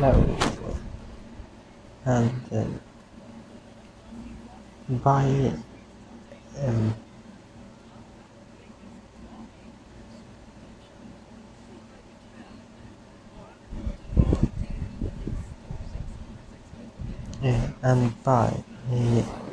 low and then by um, and by uh,